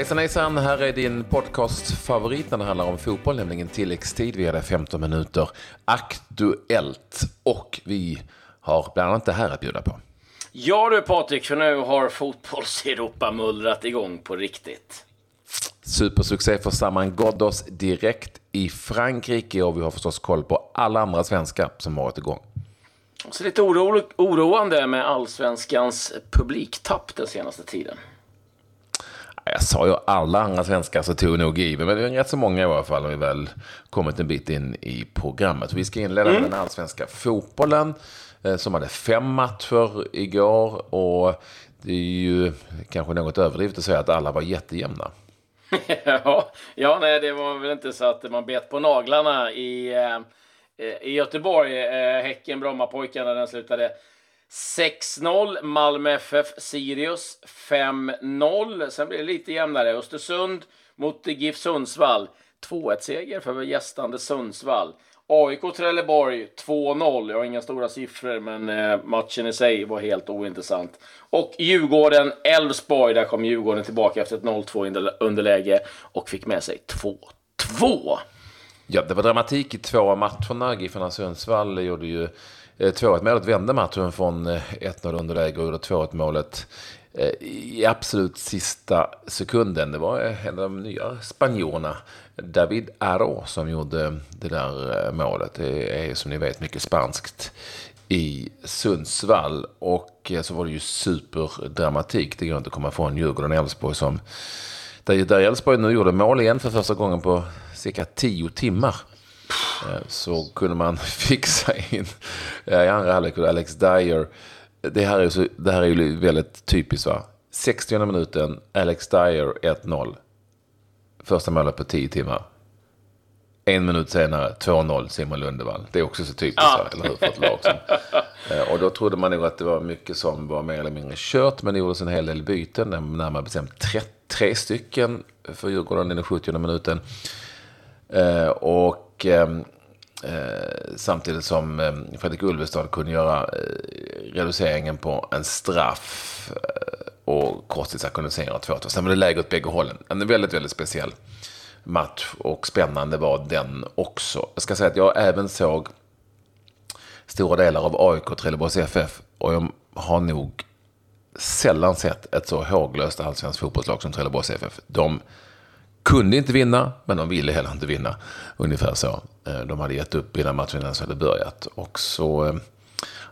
Hejsan hejsan, här är din podcastfavorit när det handlar om fotboll, nämligen tilläggstid. Vi hade 15 minuter aktuellt och vi har bland annat det här att bjuda på. Ja du Patrik, för nu har fotbolls-Europa mullrat igång på riktigt. Supersuccé för Saman Ghoddos direkt i Frankrike och vi har förstås koll på alla andra svenskar som varit igång. Så lite oro oroande med allsvenskans publiktapp den senaste tiden. Jag sa ju alla andra svenskar så tog nog i, men det är rätt så många i alla fall när vi väl kommit en bit in i programmet. Vi ska inleda med den allsvenska fotbollen eh, som hade fem matcher igår och det är ju kanske något överdrivet att säga att alla var jättejämna. ja, ja, nej, det var väl inte så att man bet på naglarna i, eh, i Göteborg. Eh, häcken Brommapojkarna, den slutade 6-0. Malmö FF Sirius 5-0. Sen blir det lite jämnare. Östersund mot GIF Sundsvall. 2-1-seger för gästande Sundsvall. AIK Trelleborg 2-0. Jag har inga stora siffror, men eh, matchen i sig var helt ointressant. Och Djurgården Elfsborg. Där kom Djurgården tillbaka efter ett 0-2 underläge och fick med sig 2-2. Ja, det var dramatik i två av matcherna. Giffarna Sundsvall gjorde ju Eh, 2-1-målet vände matchen från eh, 1-0 underläge och gjorde 2-1 målet eh, i absolut sista sekunden. Det var en av de nya spanjorerna, David Aro, som gjorde det där målet. Det är som ni vet mycket spanskt i Sundsvall. Och så var det ju superdramatik. Det går inte att komma ifrån Djurgården-Elfsborg som där Elfsborg nu gjorde mål igen för första gången på cirka tio timmar. Eh, så kunde man fixa in eh, i andra halvlek Alex Dyer. Det här, är så, det här är ju väldigt typiskt va. 60 minuten, Alex Dyer 1-0. Första målet på 10 timmar. En minut senare 2-0 Simon Lundevall. Det är också så typiskt, ja. eller hur? För ett lag som, eh, och då trodde man nog att det var mycket som var mer eller mindre kört. Men det gjordes en hel del byten, närmare bestämt 33 stycken för Djurgården i den 70 minuten. Och Ehm, eh, samtidigt som eh, Fredrik Ulvestad kunde göra eh, reduceringen på en straff eh, och Kostica kunde sen 2-2. Sen var det läge åt bägge hållen. En väldigt, väldigt speciell match och spännande var den också. Jag ska säga att jag även såg stora delar av AIK och Trelleborgs FF och jag har nog sällan sett ett så håglöst allsvenskt fotbollslag som Trelleborgs FF. De kunde inte vinna, men de ville heller inte vinna. Ungefär så. Eh, de hade gett upp innan matchen ens hade börjat. Och så eh,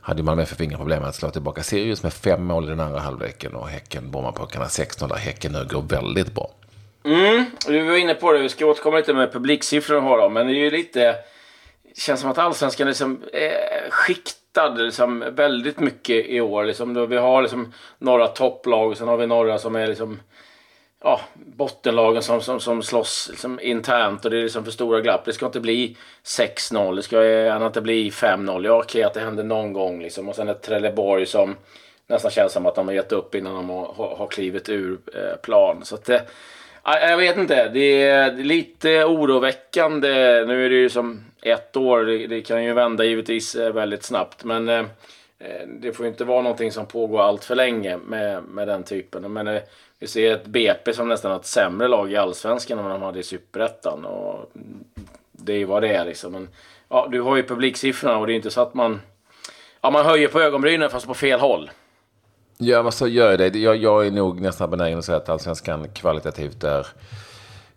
hade Malmö FF inga problem med att slå tillbaka Sirius med fem mål i den andra halvleken. Och Häcken Brommapojkarna 16 där Häcken nu går väldigt bra. Mm, du var inne på det. Vi ska återkomma lite med publiksiffror har då, men det är ju lite... Det känns som att allsvenskan liksom är skiktad liksom väldigt mycket i år. Liksom, vi har liksom några topplag och sen har vi några som är liksom ja, bottenlagen som, som, som slåss liksom internt och det är liksom för stora glapp. Det ska inte bli 6-0, det ska gärna inte bli 5-0. Ja, okej att det händer någon gång liksom. Och sen ett Trelleborg som nästan känns som att de har gett upp innan de har, har klivit ur eh, plan. Så att eh, jag vet inte, det är lite oroväckande. Nu är det ju som ett år, det, det kan ju vända givetvis eh, väldigt snabbt. Men eh, eh, det får ju inte vara någonting som pågår allt för länge med, med den typen. Men eh, vi ser ett BP som nästan har ett sämre lag i allsvenskan än vad de hade i superettan. Och det är ju vad det är liksom. Men, ja, du har ju publiksiffrorna och det är inte så att man... Ja, man höjer på ögonbrynen fast på fel håll. Ja, men så gör jag det. Jag, jag är nog nästan benägen att säga att allsvenskan kvalitativt är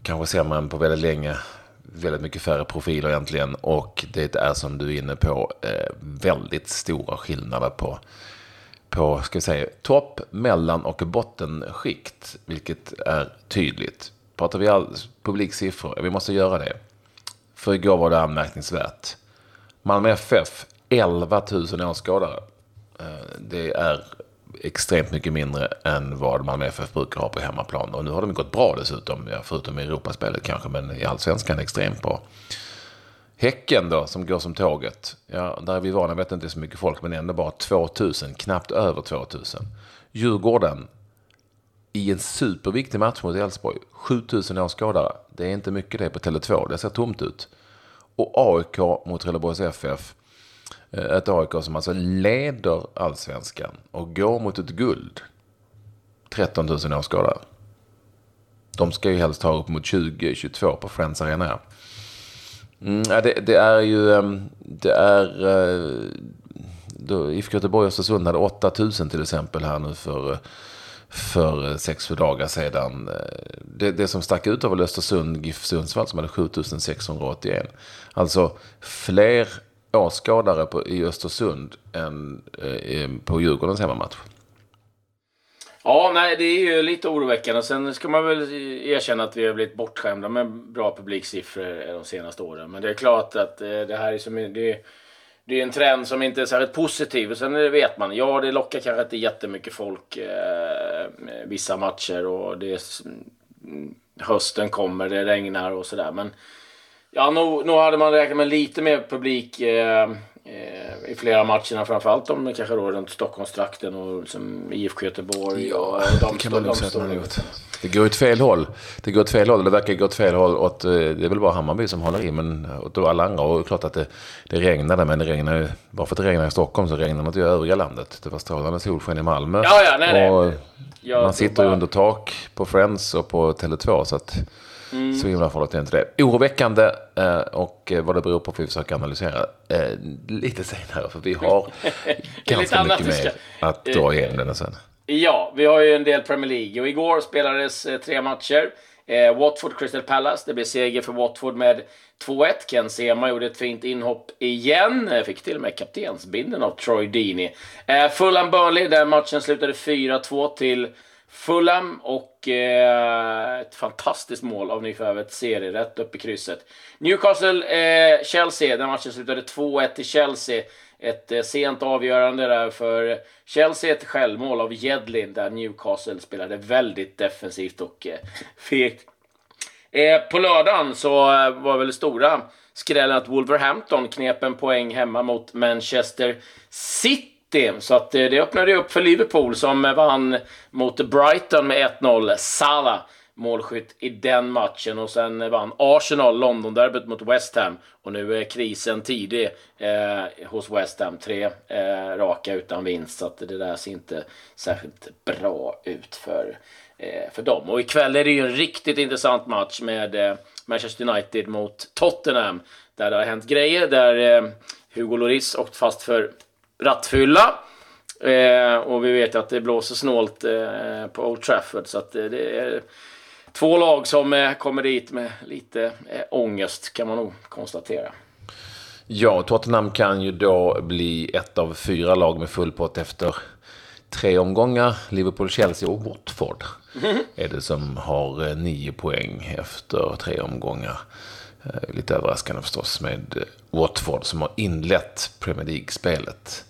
kanske sämre än på väldigt länge. Väldigt mycket färre profiler egentligen. Och det är som du är inne på eh, väldigt stora skillnader på på ska vi säga, topp, mellan och bottenskikt, vilket är tydligt. Pratar vi all publiksiffror? Vi måste göra det. För igår var det anmärkningsvärt. Malmö FF, 11 000 åskådare. Eh, det är extremt mycket mindre än vad Malmö FF brukar ha på hemmaplan. Och nu har de gått bra dessutom, förutom i Europaspelet kanske, men i allsvenskan extremt bra. Häcken då, som går som tåget. Ja, där är vi vana vet det inte är så mycket folk, men ändå bara 2000, knappt över 2000. Djurgården, i en superviktig match mot Elfsborg, 7000 åskådare. Det är inte mycket det på Tele2, det ser tomt ut. Och AIK mot Trelleborgs FF. Eh, ett AIK som alltså leder allsvenskan och går mot ett guld. 13 000 åskådare. De ska ju helst ha upp mot 20-22 på Friends Arena. Mm, det, det, är ju... Ehm, det är... Eh, IFK Göteborg och Östersund hade 8000 till exempel här nu för, för sex dagar sedan. Eh, det, det som stack ut var väl Östersund, GIF Sundsvall som hade 7681. Alltså fler åskådare på, i Östersund än eh, på Djurgårdens hemmamatch. Ja, nej, det är ju lite oroväckande. Sen ska man väl erkänna att vi har blivit bortskämda med bra publiksiffror de senaste åren. Men det är klart att eh, det här är, som, det, det är en trend som inte är särskilt positiv. Sen vet man, ja det lockar kanske inte jättemycket folk eh, vissa matcher och det är, hösten kommer, det regnar och sådär. Men ja, nog, nog hade man räknat med lite mer publik. Eh, i flera matcherna, framförallt de kanske då runt Stockholmstrakten och liksom IFK Göteborg. Ja, och de, det kan man nog säga att man har gjort. Det går åt fel håll. Det går åt fel håll. Det verkar gå åt fel håll. Åt, eh, det är väl bara Hammarby som håller i, men åt alla andra. Och det är klart att det, det regnade, men det regnar ju... Bara för att det regnar i Stockholm så regnar det inte i övriga landet. Det var strålande solsken i Malmö. Ja, ja, nej, nej. Och man sitter ju under tak på Friends och på Tele2, så att... Mm. Så himla farligt är inte det. Oroväckande eh, och vad det beror på får vi försöka analysera eh, lite senare. För vi har ganska mycket mer att dra igenom denna sen. Ja, vi har ju en del Premier League och igår spelades eh, tre matcher. Eh, Watford Crystal Palace. Det blev seger för Watford med 2-1. Ken Sema gjorde ett fint inhopp igen. Fick till och med kaptensbinden av Troy Deeney. Eh, Fulham Burnley. Den matchen slutade 4-2 till Fulham och eh, ett fantastiskt mål av nyförvärvet Seri rätt upp i krysset. Newcastle-Chelsea, eh, den matchen slutade 2-1 till Chelsea. Ett eh, sent avgörande där för Chelsea, ett självmål av Jedlin där Newcastle spelade väldigt defensivt och eh, fegt. Eh, på lördagen så eh, var väl det stora skrällen att Wolverhampton knep en poäng hemma mot Manchester City det. Så att eh, det öppnade upp för Liverpool som eh, vann mot Brighton med 1-0. Salah målskytt i den matchen och sen eh, vann Arsenal Londonderbyt mot West Ham och nu är krisen tidig eh, hos West Ham. Tre eh, raka utan vinst så att det där ser inte särskilt bra ut för, eh, för dem. Och ikväll är det ju en riktigt intressant match med eh, Manchester United mot Tottenham där det har hänt grejer där eh, Hugo Lloris åkt fast för rattfylla. Eh, och vi vet att det blåser snålt eh, på Old Trafford. Så att, eh, det är två lag som eh, kommer dit med lite eh, ångest kan man nog konstatera. Ja, Tottenham kan ju då bli ett av fyra lag med full pott efter tre omgångar. Liverpool, Chelsea och Watford mm. är det som har eh, nio poäng efter tre omgångar. Lite överraskande förstås med Watford som har inlett Premier League-spelet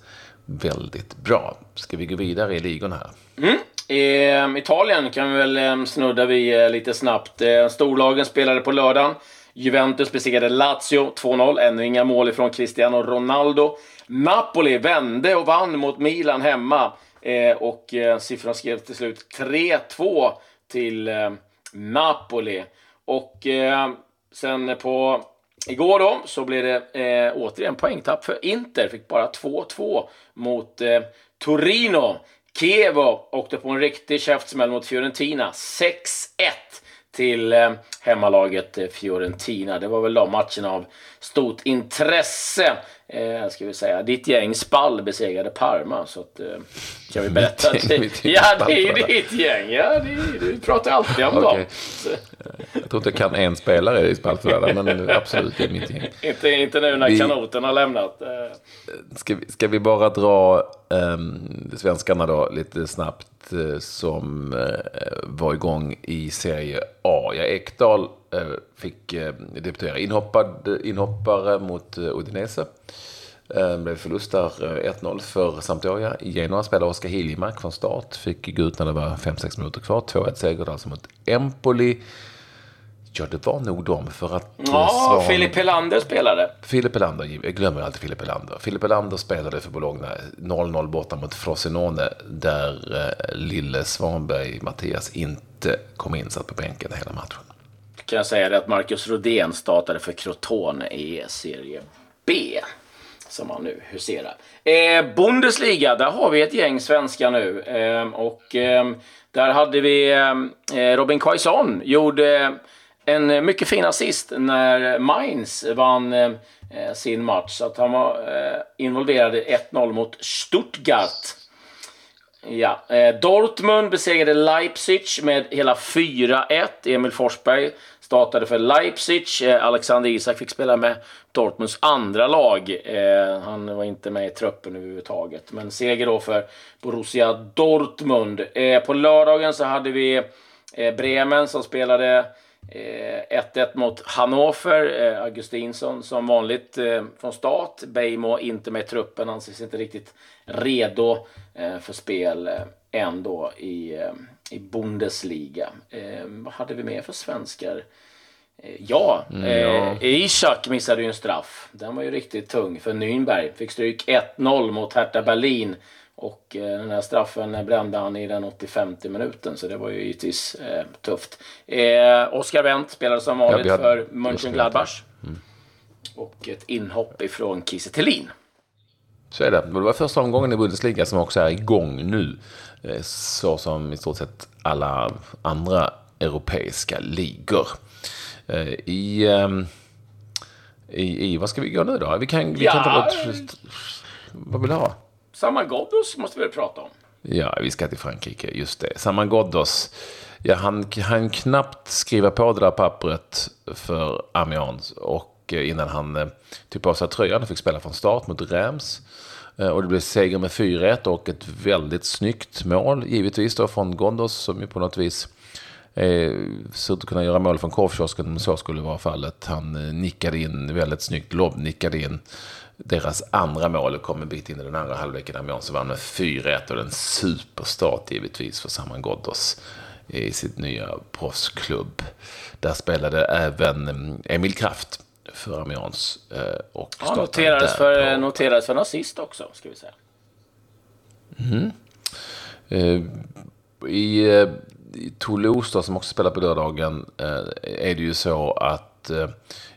väldigt bra. Ska vi gå vidare i ligorna här? Mm. Ehm, Italien kan vi väl ehm, snudda vid eh, lite snabbt. Eh, storlagen spelade på lördagen. Juventus besegrade Lazio 2-0. Ännu inga mål ifrån Cristiano Ronaldo. Napoli vände och vann mot Milan hemma. Eh, och siffrorna skrev till slut 3-2 till ehm, Napoli. Och sen på Igår då så blev det eh, återigen poängtapp för Inter. Fick bara 2-2 mot eh, Torino. Kievo åkte på en riktig käftsmäll mot Fiorentina. 6-1 till eh, hemmalaget eh, Fiorentina. Det var väl de matcherna av stort intresse. Eh, ska vi säga. Ditt gäng Spall besegrade Parma. Så att, eh, kan vi berätta. Mitt gäng, mitt ja, det är ju ditt gäng. Ja, det, du pratar alltid om okay. dem. Jag tror inte jag kan en spelare i Spaltflöda, men absolut, det är mitt gäng. inte, inte nu när vi, kanoten har lämnat. Eh. Ska vi, ska vi bara dra eh, svenskarna då lite snabbt eh, som eh, var igång i Serie A. Ja, Ekdal eh, fick uh, debutera inhoppad, inhoppare mot eh, Udinese. Det blev förlust där 1-0 för Sampdoria. I Genoa spelade Oskar Hiljemark från start. Fick gå ut när det var 5-6 minuter kvar. 2-1 seger alltså mot Empoli. Ja, det var nog dem för att... Ja, Svan... Filip Helander spelade. Filip Helander, jag glömmer alltid Filip Helander. Filip Helander spelade för Bologna 0-0 borta mot Frosinone där eh, lille Svanberg, Mattias, inte kom in, satt på bänken hela matchen. Kan jag säga det att Marcus Rodén startade för Crotone i Serie B. som han nu huserar. Eh, Bundesliga, där har vi ett gäng svenskar nu. Eh, och eh, där hade vi eh, Robin Quaison, gjorde en eh, mycket fin assist när Mainz vann eh, eh sin match. Att han var eh, involverad i 1-0 mot Stuttgart. Ja, eh, Dortmund besegrade Leipzig med hela 4-1. Emil Forsberg startade för Leipzig. Eh, Alexander Isak fick spela med Dortmunds andra lag. Eh, han var inte med i truppen överhuvudtaget. Men seger då för Borussia Dortmund. Eh, på lördagen så hade vi eh, Bremen som spelade 1-1 eh, mot Hannover. Eh, Augustinsson som vanligt eh, från start. Beijmo inte med i truppen. Anses inte riktigt redo för spel ändå i, i Bundesliga. Vad hade vi mer för svenskar? Ja, mm, ja. Ishak missade ju en straff. Den var ju riktigt tung för Nürnberg. Fick stryk 1-0 mot Hertha Berlin. Och eh, den här straffen brände han i den 85 minuten, så det var ju givetvis eh, tufft. Eh, Oskar Wendt spelade som vanligt ja, för Mönchengladbach. Mm. Och ett inhopp ifrån Kiese Thelin. Så är det. Det var första omgången i Bundesliga som också är igång nu. Eh, så som i stort sett alla andra europeiska ligor. Eh, I, ehm, i, i, vad ska vi gå nu då? Vi kan, vi ja. kan ta bort... Vad vill du ha? Saman Ghoddos måste vi väl prata om? Ja, vi ska till Frankrike, just det. Saman Ghoddos, ja, han han knappt skriva på det där pappret för Amiens och eh, innan han typ tog på sig tröjan och fick spela från start mot Reims. Eh, och det blev seger med 4-1 och ett väldigt snyggt mål, givetvis då från Gondos som ju på något vis eh, så att kunna göra mål från korvkiosken, men så skulle vara fallet. Han nickade in väldigt snyggt, lobb nickade in deras andra mål kom en bit in i den andra halvleken. Amiens vann med 4-1 och en superstart givetvis för Saman Ghoddos i sitt nya proffsklubb. Där spelade även mm, Emil Kraft för Amiens. Eh, och ja, noterades, för, på... noterades för nazist också, ska vi säga. Mm. Eh, I Toulouse, då, som också spelar på lördagen, eh, är det ju så att eh,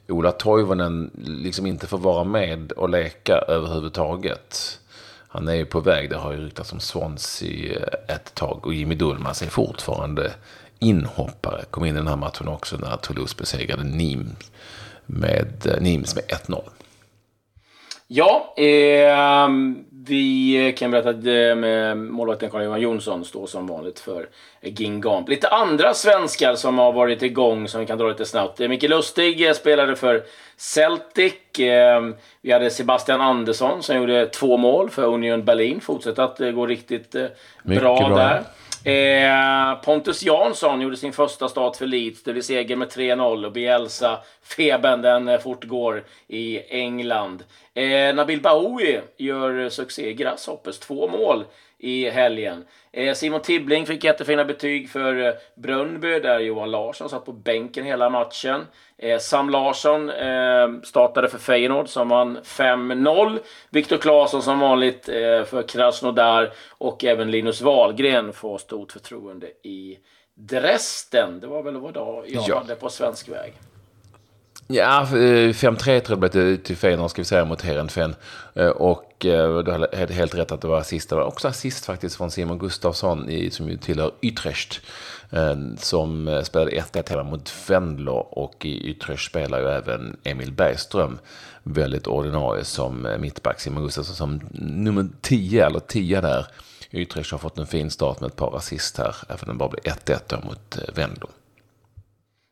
Ola Toivonen liksom inte får vara med och leka överhuvudtaget. Han är ju på väg, det har ju ryktats om Swansea eh, ett tag och Jimmy Dullmas är fortfarande inhoppare. Kom in i den här matchen också när Toulouse besegrade Nimes med, Nimes med 1-0. Ja, eh, vi kan berätta att eh, målvakten Carl-Johan Jonsson står som vanligt för Gingamp. Lite andra svenskar som har varit igång som vi kan dra lite snabbt. Micke Lustig eh, spelade för Celtic. Vi hade Sebastian Andersson som gjorde två mål för Union Berlin. Fortsätter att gå riktigt bra, bra där. Eh, Pontus Jansson gjorde sin första start för Leeds. Det blir seger med 3-0 och Bielsa, feben den eh, fortgår i England. Eh, Nabil Bahoui gör succé i Grasshoppers, två mål i helgen. Eh, Simon Tibbling fick jättefina betyg för eh, Brönnby där Johan Larsson satt på bänken hela matchen. Eh, Sam Larsson startade för Feyenoord som vann 5-0. Viktor Claesson som vanligt för Krasnodar och även Linus Wahlgren får stort förtroende i Dresden. Det var väl vad jag ja. hade på svensk väg. Ja, eh, 5-3 tror jag det blev till Feyenoord, ska vi säga, mot Heerenveen. Eh, och eh, du hade helt rätt att det var assist. Det var också assist faktiskt från Simon Gustafsson, som ju tillhör Utrecht. Som spelade 1-1 hemma mot Venlo. Och i Utrecht spelar ju även Emil Bergström väldigt ordinarie som mittback. Simon Gustafsson som nummer 10, eller 10 där. Utrecht har fått en fin start med ett par assist här, även om det bara blev 1-1 mot Venlo.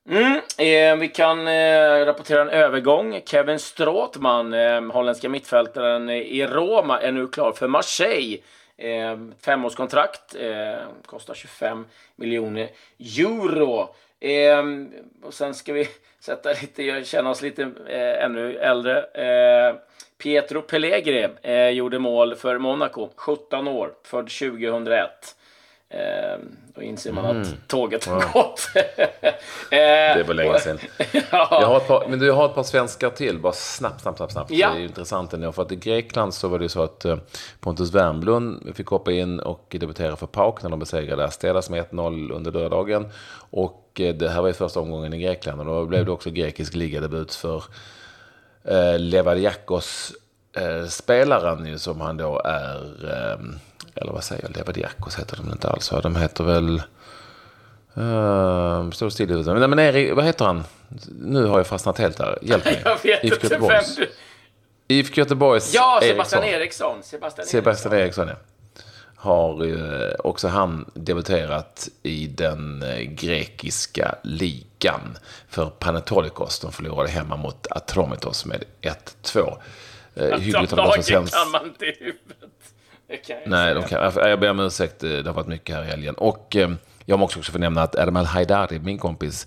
Mm, eh, vi kan eh, rapportera en övergång. Kevin Stråtman, eh, holländska mittfältaren i Roma, är nu klar för Marseille. Eh, femårskontrakt, eh, kostar 25 miljoner euro. Eh, och sen ska vi sätta lite, känna oss lite eh, ännu äldre. Eh, Pietro Pellegri eh, gjorde mål för Monaco, 17 år, född 2001. Eh, då inser man mm. att tåget har wow. gått. Eh, det var länge sedan. ja. jag har ett par, men du har ett par svenskar till, bara snabbt, snabbt, snabbt. snabbt. Ja. Det är ju intressant ändå, för att i Grekland så var det så att eh, Pontus Wernbloom fick hoppa in och debutera för PAOK när de besegrade Asteras med 1-0 under döddagen. Och eh, det här var ju första omgången i Grekland och då blev det också grekisk ligadebut för eh, Levadiakos eh, spelaren ju som han då är, eh, eller vad säger jag, Levadiakos heter de inte alls. De heter väl, uh, står still i huvudet. Men, men Erik, vad heter han? Nu har jag fastnat helt där. Hjälp mig. Jag vet IFK inte vem Göteborgs. du... IFK Göteborgs Ja, Sebastian Eriksson. Sebastian, Sebastian Eriksson, ja. Har eh, också han debuterat i den eh, grekiska ligan för Panathinaikos. De förlorade hemma mot Atromitos med 1-2. Eh, hyggligt att de sämst. kan man inte i huvudet. Det kan jag Nej, de kan, jag ber om ursäkt. eh, Det har varit mycket här i helgen. Och eh, jag måste också få nämna att Ermal Haidari, min kompis,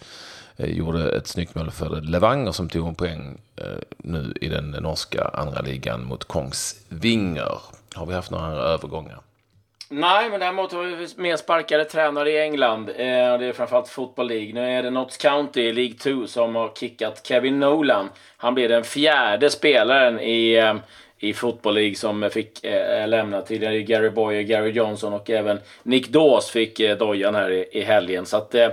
eh, gjorde ett snyggt mål för Levanger som tog en poäng eh, nu i den norska andra ligan mot Kongsvinger. Har vi haft några övergångar? Nej, men däremot har vi mer sparkade tränare i England. Eh, det är framförallt Football League. Nu är det Notts County i League 2 som har kickat Kevin Nolan. Han blir den fjärde spelaren i, i Football League som fick eh, lämna. Tidigare Gary Boyer, Gary Johnson och även Nick Dawes fick eh, dojan här i, i helgen. Så att, eh, eh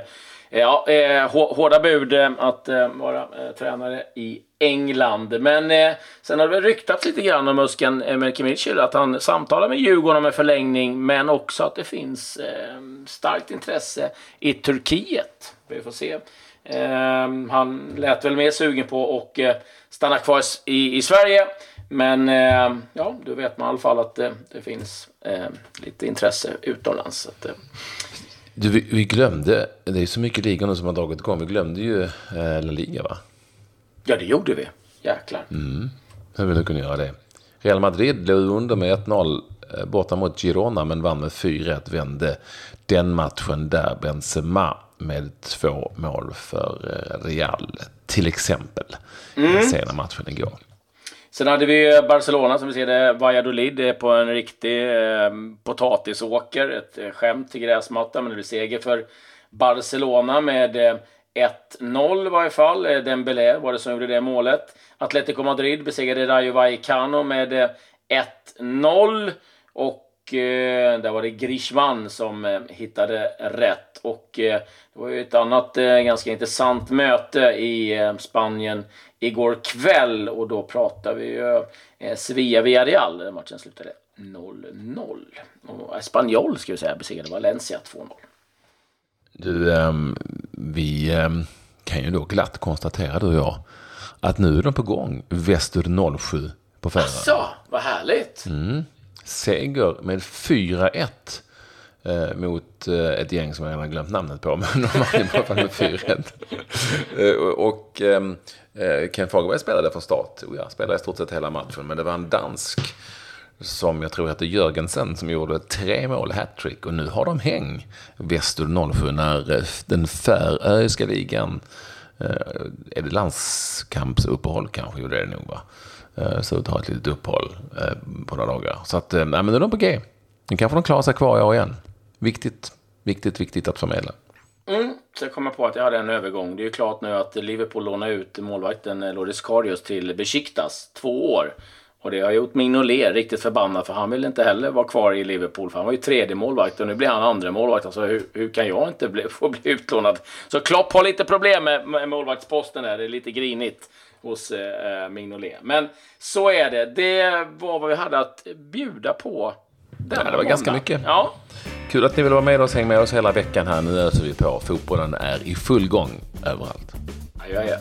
ja, eh, hårda bud eh, att eh, vara eh, tränare i England. Men eh, sen har det väl ryktats lite grann om Musken eh, Melke att han samtalar med Djurgården om en förlängning, men också att det finns eh, starkt intresse i Turkiet. Vi får se. Eh, han lät väl mer sugen på att eh, stanna kvar i, i Sverige. Men eh, ja, då vet man i alla fall att eh, det finns eh, lite intresse utomlands. Att, eh, Du, vi, vi glömde, det är så mycket ligor som har dragit igång. Vi glömde ju eh, La Liga, va? ja, det gjorde vi. Jäklar. Hur vill du kunna göra det? Real Madrid låg under med 1-0 eh, borta mot Girona men vann med 4-1. Vände den matchen där Benzema med två mål för eh, Real till exempel. Den sena matchen igår. Sen hade vi Barcelona som vi ser det, Valladolid är på en riktig eh, potatisåker. Ett eh, skämt till gräsmatta, men det blir seger för Barcelona med eh, 1-0 i varje fall. Eh, Dembélé var det som gjorde det målet. Atletico Madrid besegrade Rayo Vallecano med eh, 1-0. Och där var det Griezmann som eh, hittade rätt. Och eh, det var ju ett annat eh, ganska intressant möte i eh, Spanien igår kväll. Och då pratade vi ju eh, Sevilla-Villarreal. Matchen slutade 0-0. Och Espanyol ska vi säga besegrade Valencia 2-0. Du, ehm, vi ehm, kan ju då glatt konstatera du och jag att nu är de på gång. Väster 07 på Färöarna. Så, vad härligt! Seger med 4-1 eh, mot eh, ett gäng som jag redan glömt namnet på. Men de vann i alla fall med 4-1. Eh, och ehm, eh, Ken Fagerberg spelade från start. Och jag spelade i stort sett hela matchen. Men det var en dansk som jag tror hette Jörgensen som gjorde tre mål hattrick. Och nu har de häng, Västur 07, när eh, den färöiska ligan eh, är det landskampsuppehåll kanske, gjorde det nog va? Eh, så ut att ha ett litet uppehåll eh, på några dagar. Så att, eh, nej, men nu är de på G. Nu kanske de klarar sig kvar i år igen. Viktigt, viktigt, viktigt att förmedla. Mm, så jag kommer på att jag hade en övergång. Det är ju klart nu att Liverpool lånar ut målvakten Loris Karius till Besiktas två år. Och det har gjort Mignolet riktigt förbannad för han vill inte heller vara kvar i Liverpool för han var ju tredje målvakt och nu blir han andra målvakt. Alltså hur, hur kan jag inte bli, få bli utlånad? Så Klopp har lite problem med, med målvaktsposten där. Det är lite grinigt hos eh, Mignolet. Men så är det. Det var vad vi hade att bjuda på. Ja, det var ganska måndag. mycket. Ja. Kul att ni vill vara med oss, häng med oss hela veckan här. Nu öser vi på. Fotbollen är i full gång överallt. Adjö, adjö.